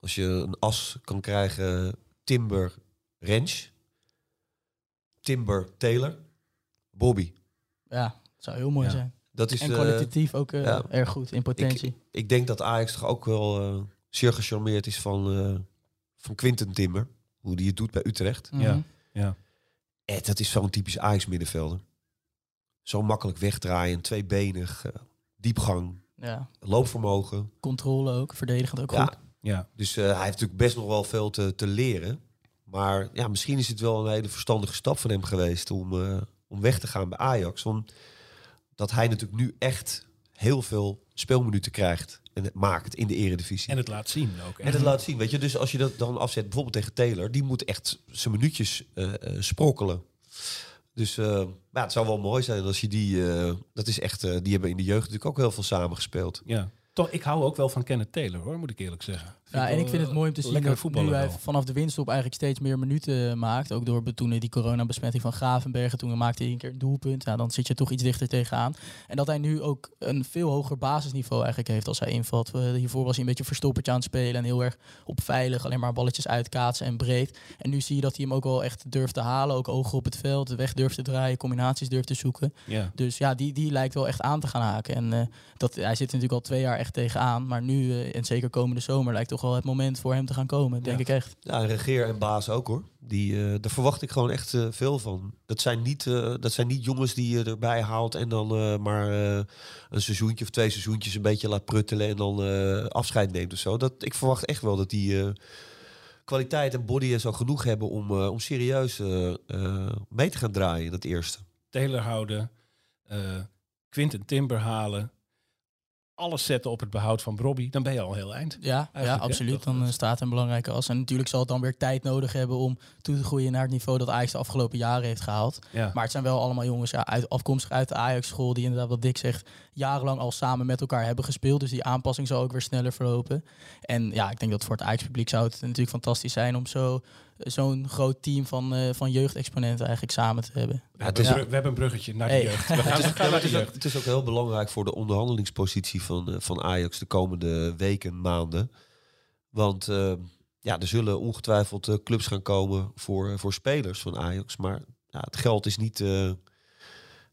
als je een as kan krijgen. Timber, Rens. Timber, Taylor. Bobby. Ja, het zou heel mooi Ja. zijn. Dat is, En eh, kwalitatief ook eh, ja. erg goed in potentie. ik denk dat Ajax toch ook wel eh, zeer gecharmeerd is van, eh van Quinten Timber. Hoe die het doet bij Utrecht. Ja. Mhm. Ja. En dat is zo'n typisch Ajax middenvelder. Zo makkelijk wegdraaien, tweebenig, eh, diepgang, ja. loopvermogen. Controle ook, verdedigend ook Ja. goed. ja. Dus eh, hij heeft natuurlijk best nog wel veel te, te leren. Maar ja, misschien is het wel een hele verstandige stap van hem geweest om, eh, om weg te gaan bij Ajax. Want dat hij natuurlijk nu echt heel veel speelminuten krijgt en het maakt in de eredivisie. En het laat zien ook. En het laat zien, weet je. Dus als je dat dan afzet, bijvoorbeeld tegen Taylor, die moet echt zijn minuutjes eh, sprokkelen. Dus eh, ja, het zou wel mooi zijn als je die, dat is echt, die hebben in de jeugd natuurlijk ook heel veel samengespeeld. Ja. Toch, ik hou ook wel van Kenneth Taylor, hoor, moet ik eerlijk zeggen. Ja, en ik vind het mooi om te zien dat nu hij vanaf de winststop eigenlijk steeds meer minuten maakt. Ook door toen die coronabesmetting van Gravenbergen. Toen maakte hij een keer een doelpunt. Ja, dan zit je toch iets dichter tegenaan. En dat hij nu ook een veel hoger basisniveau eigenlijk heeft als hij invalt. Eh, hiervoor was hij een beetje verstoppertje aan het spelen. En heel erg op veilig. Alleen maar balletjes uitkaatsen en breed. En nu zie je dat hij hem ook wel echt durft te halen. Ook ogen op het veld. De weg durft te draaien. Combinaties durft te zoeken. Ja. Dus ja, die, die lijkt wel echt aan te gaan haken. En eh, dat, hij zit er natuurlijk al twee jaar echt tegenaan. Maar nu, eh, en zeker komende zomer, lijkt toch wel het moment voor hem te gaan komen. Denk Ja. ik echt. Ja, en Regeer en Baas ook hoor. Die, eh, daar verwacht ik gewoon echt eh, veel van. Dat zijn, niet, eh, dat zijn niet jongens die je erbij haalt en dan eh, maar eh, een seizoentje of twee seizoentjes een beetje laat pruttelen en dan eh, afscheid neemt of zo. Dat, ik verwacht echt wel dat die eh, kwaliteit en body en zo genoeg hebben om, eh, om serieus mee te gaan draaien in dat eerste. Taylor houden, eh Quinten Timber halen, alles zetten op het behoud van Bobby, dan ben je al heel eind. Ja, ja absoluut. Dan dat- eh, staat een belangrijke as. En natuurlijk zal het dan weer tijd nodig hebben om toe te groeien naar het niveau dat Ajax de afgelopen jaren heeft gehaald. Ja. Maar het zijn wel allemaal jongens ja, uit, afkomstig uit de Ajax-school die inderdaad, wat Dick zegt, jarenlang al samen met elkaar hebben gespeeld. Dus die aanpassing zal ook weer sneller verlopen. En ja, ik denk dat voor het Ajax-publiek zou het natuurlijk fantastisch zijn om zo zo'n groot team van, eh, van jeugdexponenten eigenlijk samen te hebben. we, hebben Ja. een bru- we hebben een bruggetje naar de Hey. jeugd. We gaan, naar het, de is jeugd. het is ook heel belangrijk voor de onderhandelingspositie van, eh, van Ajax de komende weken, maanden. Want eh, ja, er zullen ongetwijfeld eh, clubs gaan komen voor, voor spelers van Ajax. Maar ja, het geld is niet, eh,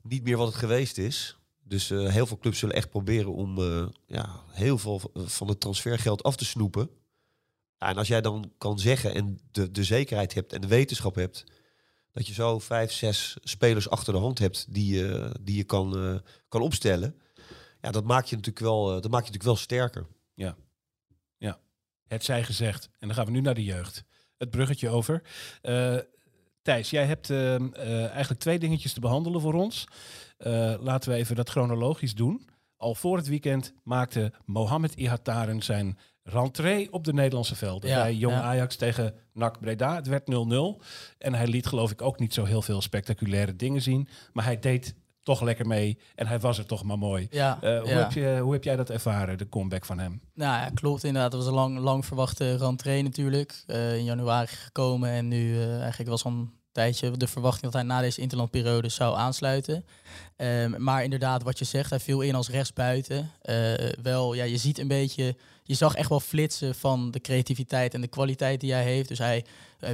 niet meer wat het geweest is. Dus eh, heel veel clubs zullen echt proberen om eh, ja, heel veel van het transfergeld af te snoepen. Ja, en als jij dan kan zeggen en de, de zekerheid hebt en de wetenschap hebt dat je zo vijf, zes spelers achter de hand hebt die, je die je kan, eh, kan opstellen. Ja, dat maakt je natuurlijk wel, dat maakt je natuurlijk wel sterker. Het zij gezegd. En dan gaan we nu naar de jeugd. Het bruggetje over. Thijs, jij hebt eh, eh, eigenlijk twee dingetjes te behandelen voor ons. Eh, laten we even dat chronologisch doen. Al voor het weekend maakte Mohamed Ihataren zijn rentree op de Nederlandse velden. Ja, bij Jong ja. Ajax tegen NAC Breda. Het werd 0-0. En hij liet geloof ik ook niet zo heel veel spectaculaire dingen zien. Maar hij deed toch lekker mee. En hij was er toch maar mooi. Ja, Eh, hoe, ja. heb je, hoe heb jij dat ervaren, de comeback van hem? Nou ja, klopt inderdaad. Het was een lang, lang verwachte rentree natuurlijk. In januari gekomen en nu eigenlijk was een tijdje de verwachting dat hij na deze interlandperiode zou aansluiten. Ehm, maar inderdaad, wat je zegt, hij viel in als rechtsbuiten. Eh wel, ja, je ziet een beetje, je zag echt wel flitsen van de creativiteit en de kwaliteit die hij heeft. Dus hij,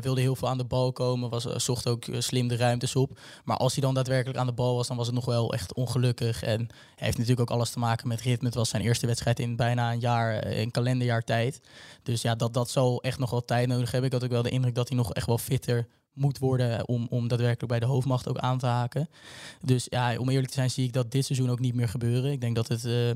wilde heel veel aan de bal komen, was, eh, zocht ook eh, slim de ruimtes op. Maar als hij dan daadwerkelijk aan de bal was, dan was het nog wel echt ongelukkig. En heeft natuurlijk ook alles te maken met ritme. Het was zijn eerste wedstrijd in bijna een jaar, een kalenderjaar tijd. Dus ja, dat, dat zal echt nog wel tijd nodig hebben. Ik had ook wel de indruk dat hij nog echt wel fitter moet worden om, om daadwerkelijk bij de hoofdmacht ook aan te haken. Dus ja, om eerlijk te zijn zie ik dat dit seizoen ook niet meer gebeuren. Ik denk dat het eh,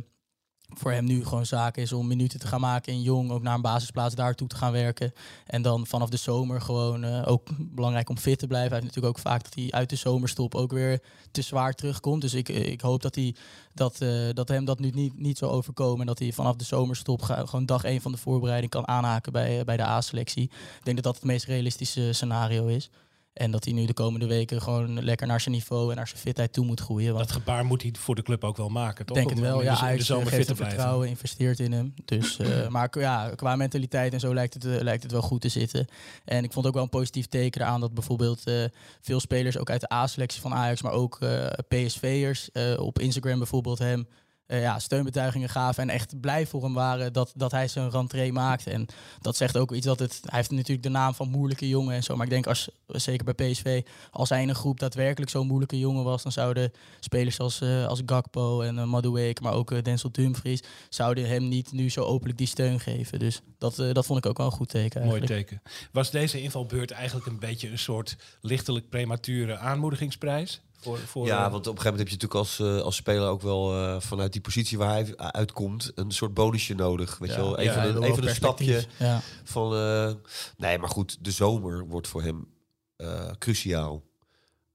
voor hem nu gewoon zaak is om minuten te gaan maken in Jong, ook naar een basisplaats daartoe te gaan werken. En dan vanaf de zomer gewoon eh, ook belangrijk om fit te blijven. Hij heeft natuurlijk ook vaak dat hij uit de zomerstop ook weer te zwaar terugkomt. Dus ik, ik hoop dat, hij, dat, eh, dat hem dat nu niet, niet zo overkomen. En dat hij vanaf de zomerstop gewoon dag één van de voorbereiding kan aanhaken bij, eh, bij de A-selectie. Ik denk dat dat het meest realistische scenario is. En dat hij nu de komende weken gewoon lekker naar zijn niveau en naar zijn fitheid toe moet groeien. Want Dat gebaar moet hij voor de club ook wel maken, toch? denk het wel. om Ja, Ajax fit te hem blijven. vertrouwen, investeert in hem. Dus, eh, maar ja, qua mentaliteit en zo lijkt het, eh, lijkt het wel goed te zitten. En ik vond ook wel een positief teken eraan dat bijvoorbeeld eh, veel spelers, ook uit de A-selectie van Ajax, maar ook eh, PSV'ers eh, op Instagram bijvoorbeeld hem eh, ja, steunbetuigingen gaven en echt blij voor hem waren dat, dat hij zijn rentree maakte. En dat zegt ook iets dat het... Hij heeft natuurlijk de naam van moeilijke jongen en zo. Maar ik denk, als, zeker bij PSV, als hij in een groep daadwerkelijk zo'n moeilijke jongen was... dan zouden spelers als, eh, als Gakpo en uh, Madueke, maar ook Denzel Dumfries... zouden hem niet nu zo openlijk die steun geven. Dus dat, dat vond ik ook wel een goed teken Mooi eigenlijk. teken. Was deze invalbeurt eigenlijk een beetje een soort lichtelijk premature aanmoedigingsprijs? Voor, voor, Ja, eh, want op een gegeven moment heb je natuurlijk als, eh, als speler ook wel eh, vanuit die positie waar hij uitkomt een soort bonusje nodig. Weet Ja, je wel, even, een, even een stapje van. nee, maar goed, de zomer wordt voor hem cruciaal.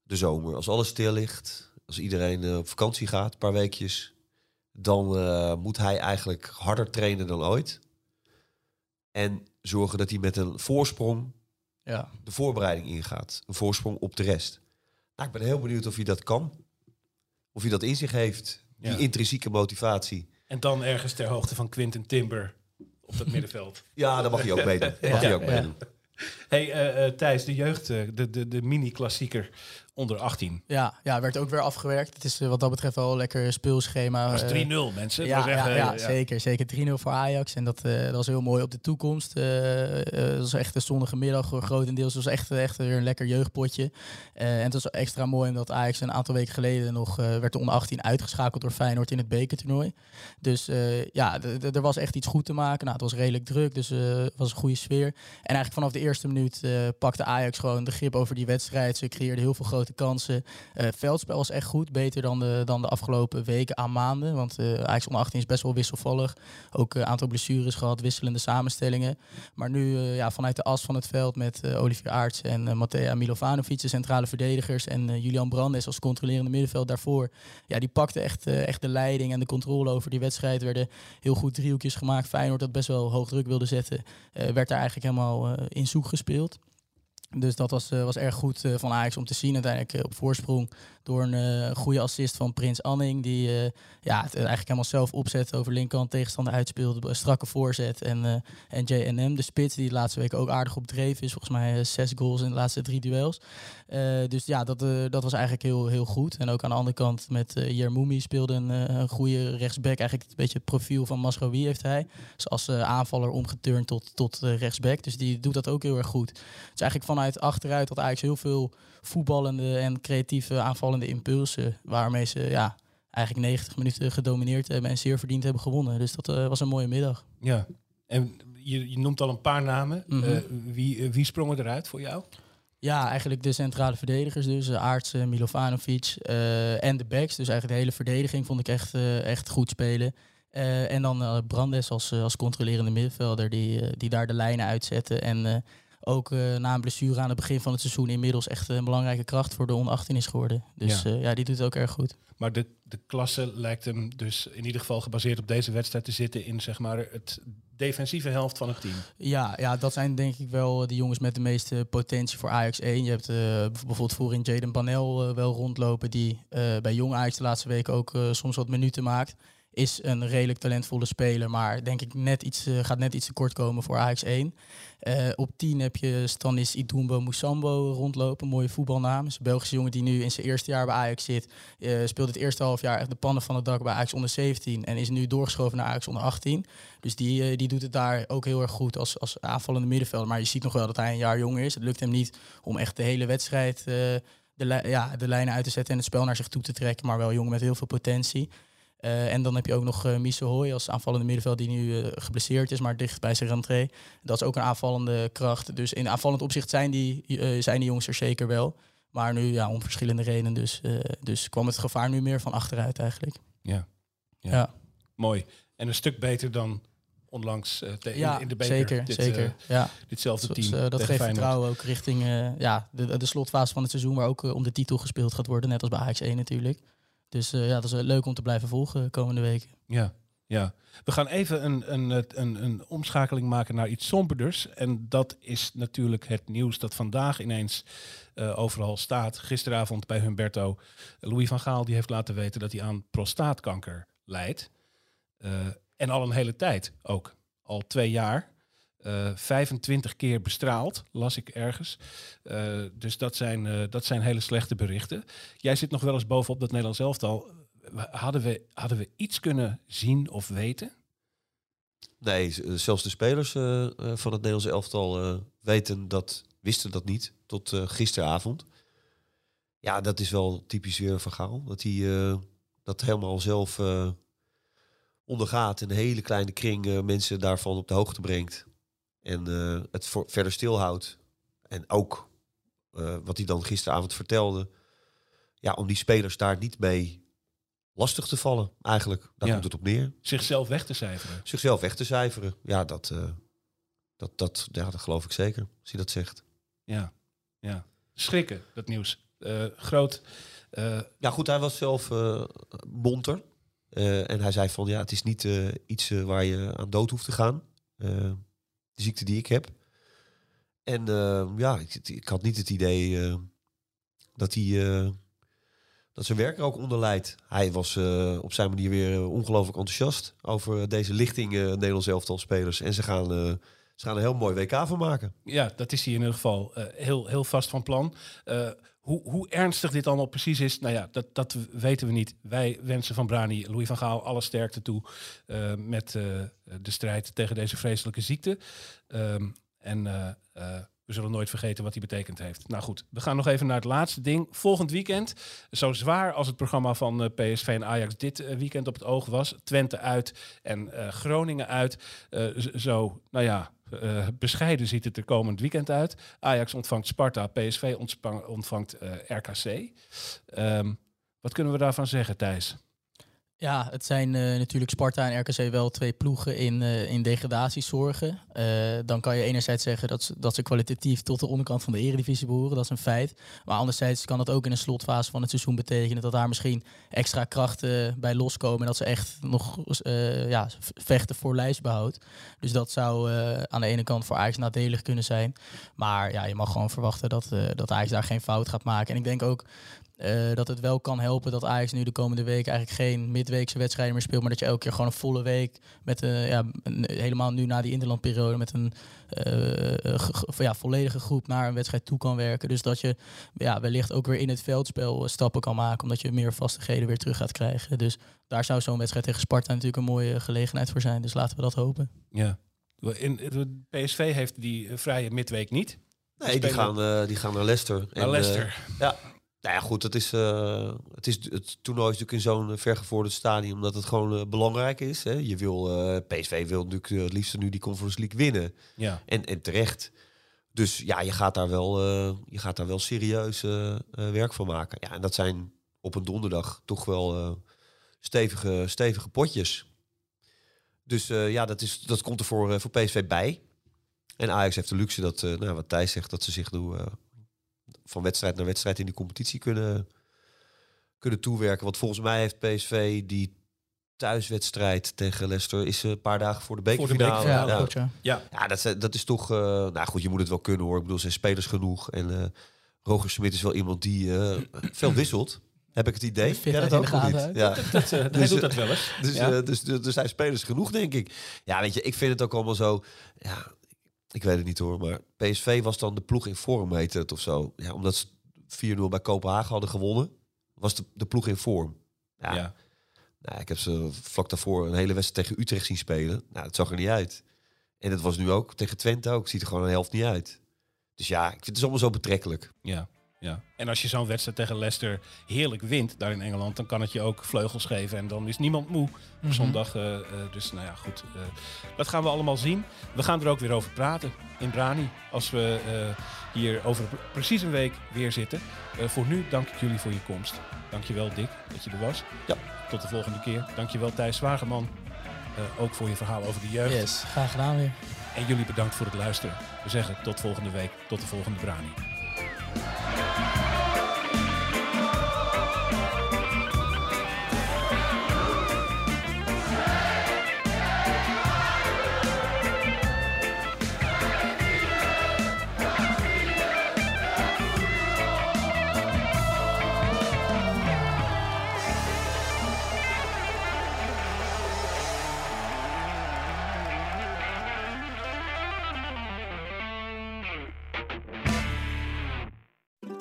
De zomer, als alles stil ligt, als iedereen op vakantie gaat, een paar weekjes, dan moet hij eigenlijk harder trainen dan ooit. En zorgen dat hij met een voorsprong Ja. de voorbereiding ingaat. Een voorsprong op de rest. Nou, ik ben heel benieuwd of hij dat kan. Of hij dat in zich heeft. Die Ja. intrinsieke motivatie. En dan ergens ter hoogte van Quinten Timber op dat middenveld. Ja, dan mag hij ook meedoen. Mag hij ook Ja. meedoen. hey, eh, Thijs, de jeugd, eh, de, de, de mini-klassieker onder 18. Ja, ja, werd ook weer afgewerkt. Het is eh, wat dat betreft wel een lekker speelschema. Dat was eh, 3-0, mensen. Het Ja, was echt, ja, eh, ja, ja. zeker. Zeker 3-0 voor Ajax. En dat, eh, dat was heel mooi op de toekomst. Eh, eh, dat was echt een zonnige middag eh, grotendeels. Het was echt, echt weer een lekker jeugdpotje. Eh, en het was extra mooi omdat Ajax een aantal weken geleden nog eh, werd de onder 18 uitgeschakeld door Feyenoord in het bekertoernooi. Dus eh, ja, er was echt iets goed te maken. Nou, het was redelijk druk, dus eh, het was een goede sfeer. En eigenlijk vanaf de eerste minuut eh, pakte Ajax gewoon de grip over die wedstrijd. Ze creëerden heel veel grote kansen. Eh veldspel was echt goed, beter dan de, dan de afgelopen weken aan maanden. Want eh Ajax onder 18 is best wel wisselvallig. Ook een aantal blessures gehad, wisselende samenstellingen. Maar nu eh, ja, vanuit de as van het veld met eh, Olivier Aarts en eh Mattea Milovanovic, de centrale verdedigers. En eh, Julian Brandes als controlerende middenveld daarvoor. Ja, die pakte echt, eh, echt de leiding en de controle over die wedstrijd. Er werden heel goed driehoekjes gemaakt. Feyenoord dat best wel hoog druk wilde zetten. eh, werd daar eigenlijk helemaal eh, in zoek gespeeld. Dus dat was, eh, was erg goed eh, van Ajax om te zien. Uiteindelijk eh, op voorsprong door een eh, goede assist van Prins Anning. Die eh, ja, het eigenlijk helemaal zelf opzet over linkerkant tegenstander uitspeelde. Strakke voorzet. En, eh en JNM, de spits, die de laatste weken ook aardig op dreef is. Volgens mij zes goals in de laatste drie duels. Dus ja, dat, dat was eigenlijk heel, heel goed. En ook aan de andere kant met uh, Jermoumi speelde een, een goede rechtsback. Eigenlijk een beetje het profiel van Masraoui heeft hij. Dus als aanvaller omgeturnd tot, tot rechtsback. Dus die doet dat ook heel erg goed. Dus eigenlijk vanuit achteruit had Ajax heel veel voetballende en creatieve aanvallende impulsen. Waarmee ze ja, eigenlijk 90 minuten gedomineerd hebben en zeer verdiend hebben gewonnen. Dus dat eh, was een mooie middag. Ja, en je, je noemt al een paar namen. Mhm. Eh, wie, eh, wie sprong eruit voor jou? Ja, eigenlijk de centrale verdedigers dus. Uh, Aarts, uh, Milovanovic uh, en de backs. Dus eigenlijk de hele verdediging vond ik echt, uh, echt goed spelen. Uh, en dan Brandes als, als controlerende middenvelder die, die daar de lijnen uitzette. En ook eh, na een blessure aan het begin van het seizoen inmiddels echt een belangrijke kracht voor de onder 18 is geworden. Dus Ja. ja, ja die doet het ook erg goed. Maar de, de klasse lijkt hem dus in ieder geval gebaseerd op deze wedstrijd te zitten in zeg maar het defensieve helft van het team. Ja, ja, dat zijn denk ik wel de jongens met de meeste potentie voor Ajax 1. Je hebt eh, bijvoorbeeld voorin Jaden Banel eh, wel rondlopen, die eh, bij Jong Ajax de laatste weken ook eh, soms wat minuten maakt. Is een redelijk talentvolle speler, maar denk ik net iets, eh, gaat net iets te kort komen voor Ajax 1. Eh, op 10 heb je Stanis Idumbo Musambo rondlopen, mooie voetbalnaam. Een Belgische jongen die nu in zijn eerste jaar bij Ajax zit. Eh, speelt het eerste half jaar echt de pannen van het dak bij Ajax onder 17 en is nu doorgeschoven naar Ajax onder 18. Dus die, eh, die doet het daar ook heel erg goed als, als aanvallende middenvelder. Maar je ziet nog wel dat hij een jaar jonger is. Het lukt hem niet om echt de hele wedstrijd de, ja, de lijnen uit te zetten en het spel naar zich toe te trekken. Maar wel jong met heel veel potentie. Eh, en dan heb je ook nog uh, Mise Hoy als aanvallende middenvelder die nu eh, geblesseerd is, maar dicht bij zijn rentree. Dat is ook een aanvallende kracht. Dus in aanvallend opzicht zijn die, eh, zijn die jongens er zeker wel. Maar nu ja, om verschillende redenen. Dus, eh, dus kwam het gevaar nu meer van achteruit eigenlijk. Ja. Ja. Ja. Mooi. En een stuk beter dan onlangs eh, in, Ja, in de beker. zeker. dit, zeker. eh, ja. ditzelfde team. eh, dat geeft vertrouwen ook richting eh, ja, de, de slotfase van het seizoen, waar ook eh, om de titel gespeeld gaat worden, net als bij Ajax 1 natuurlijk. Dus eh, ja, dat is leuk om te blijven volgen de komende weken. Ja, ja. We gaan even een, een, een, een, omschakeling maken naar iets somberders. En dat is natuurlijk het nieuws dat vandaag ineens eh, overal staat. Gisteravond bij Humberto. Louis van Gaal die heeft laten weten dat hij aan prostaatkanker lijdt. Eh, en al een hele tijd ook. Al twee jaar. Eh 25 keer bestraald, las ik ergens. Eh, dus dat zijn, eh, dat zijn hele slechte berichten. Jij zit nog wel eens bovenop dat Nederlands elftal. Hadden we, hadden we iets kunnen zien of weten? Nee, eh, zelfs de spelers eh, eh, van het Nederlandse elftal eh, weten dat, wisten dat niet tot eh, gisteravond. Ja, dat is wel typisch weer van Gaal. Dat hij eh, dat helemaal zelf eh, ondergaat en een hele kleine kring eh, mensen daarvan op de hoogte brengt. En eh, het voor, verder stilhoudt. En ook eh, wat hij dan gisteravond vertelde. Ja, om die spelers daar niet mee lastig te vallen, eigenlijk. Daar Ja. komt het op neer Zichzelf weg te cijferen. zichzelf weg te cijferen. Ja, dat, eh, dat, dat, ja, dat geloof ik zeker, als hij dat zegt. Ja, ja. Schrikken, dat nieuws. Groot. Ja, goed, hij was zelf monter. Eh, en hij zei van, ja, het is niet iets waar je aan dood hoeft te gaan. De ziekte die ik heb. En eh, ja, ik, ik had niet het idee eh, dat hij... eh, dat zijn werk er ook onder leidt. Hij was eh, op zijn manier weer ongelooflijk enthousiast over deze lichting Nederlands elftal spelers. En ze gaan, ze gaan een heel mooi WK van maken. ja, dat is hij in ieder geval heel, heel vast van plan. Hoe, hoe ernstig dit allemaal precies is, nou ja, dat, dat weten we niet. Wij wensen van Brani, Louis van Gaal, alle sterkte toe eh, met eh, de strijd tegen deze vreselijke ziekte. Ehm, en eh, we zullen nooit vergeten wat die betekend heeft. Nou goed, we gaan nog even naar het laatste ding. Volgend weekend, zo zwaar als het programma van PSV en Ajax dit weekend op het oog was. Twente uit en Groningen uit. Zo, nou ja, eh, bescheiden ziet het er komend weekend uit. Ajax ontvangt Sparta, PSV ontvangt eh, RKC. Ehm, wat kunnen we daarvan zeggen, Thijs? Ja, het zijn eh, natuurlijk Sparta en RKC wel twee ploegen in, eh in degradatiezorgen. Eh, dan kan je enerzijds zeggen dat ze, dat ze kwalitatief tot de onderkant van de eredivisie behoren. Dat is een feit. Maar anderzijds kan dat ook in een slotfase van het seizoen betekenen dat daar misschien extra krachten bij loskomen. En dat ze echt nog ja, vechten voor lijstbehoud. Dus dat zou aan de ene kant voor Ajax nadelig kunnen zijn. Maar ja, je mag gewoon verwachten dat, dat Ajax daar geen fout gaat maken. En ik denk ook eh, dat het wel kan helpen dat Ajax nu de komende week eigenlijk geen midweekse wedstrijden meer speelt, maar dat je elke keer gewoon een volle week met een, ja, een- helemaal nu na die interlandperiode met een eh, ge- ja, volledige groep naar een wedstrijd toe kan werken. Dus dat je ja, wellicht ook weer in het veldspel eh, stappen kan maken, omdat je meer vastigheden weer terug gaat krijgen. Dus daar zou zo'n wedstrijd tegen Sparta natuurlijk een mooie gelegenheid voor zijn. Dus laten we dat hopen. Ja. In, de PSV heeft die eh, vrije midweek niet. Nee, die gaan, eh, die gaan naar Leicester. Naar En, eh, Leicester. ja, nou ja, goed, het is, eh, het, is, het toernooi is natuurlijk in zo'n eh, vergevorderd stadium, omdat het gewoon eh, belangrijk is. Hè. Je wil, PSV wil natuurlijk het liefst nu die Conference League winnen. ja. En, en terecht. Dus ja, je gaat daar wel, je gaat daar wel serieus werk van maken. Ja, en dat zijn op een donderdag toch wel stevige, stevige potjes. Dus ja, dat, is, dat komt er voor, voor PSV bij. En Ajax heeft de luxe dat, nou, wat Thijs zegt, dat ze zich eh, van wedstrijd naar wedstrijd in die competitie kunnen, kunnen toewerken. Want volgens mij heeft PSV die thuiswedstrijd tegen Leicester is eh, een paar dagen voor de Voor de bekerfinale. bekerfinale, Ja, ja. ja. Ja, Ja, dat, is- dat is toch... eh, nou goed, je moet het wel kunnen hoor. Ik bedoel, zijn spelers genoeg. En eh Roger Smit is wel iemand die eh, veel wisselt. Heb ik het idee. De wel gaten niet? Ja. dat, eh, hij Dus, doet eh, dat wel eens. Dus, Ja. eh, dus, dus er zijn spelers genoeg, denk ik. Ja, weet je, ik vind het ook allemaal zo... Ja, ik weet het niet hoor, maar PSV was dan de ploeg in vorm, heette het of zo. Ja, omdat ze 4-0 bij Kopenhagen hadden gewonnen, was de, de ploeg in vorm. Ja, ja. Nou, ik heb ze vlak daarvoor een hele wedstrijd tegen Utrecht zien spelen. Nou, het zag er niet uit. En dat was nu ook tegen Twente ook. Ziet er gewoon een helft niet uit. Dus ja, ik vind het allemaal zo betrekkelijk. Ja, ja. En als je zo'n wedstrijd tegen Leicester heerlijk wint daar in Engeland, dan kan het je ook vleugels geven en dan is niemand moe op zondag. eh, eh, dus nou ja, goed. eh, dat gaan we allemaal zien. We gaan er ook weer over praten in Brani als we hier over pre- precies een week weer zitten. Voor nu dank ik jullie voor je komst. Dankjewel Dick dat je er was. Ja. Tot de volgende keer. Dankjewel Thijs Zwageman. ook voor je verhaal over de jeugd. Yes, graag gedaan weer. En jullie bedankt voor het luisteren. We zeggen tot volgende week. Tot de volgende Brani.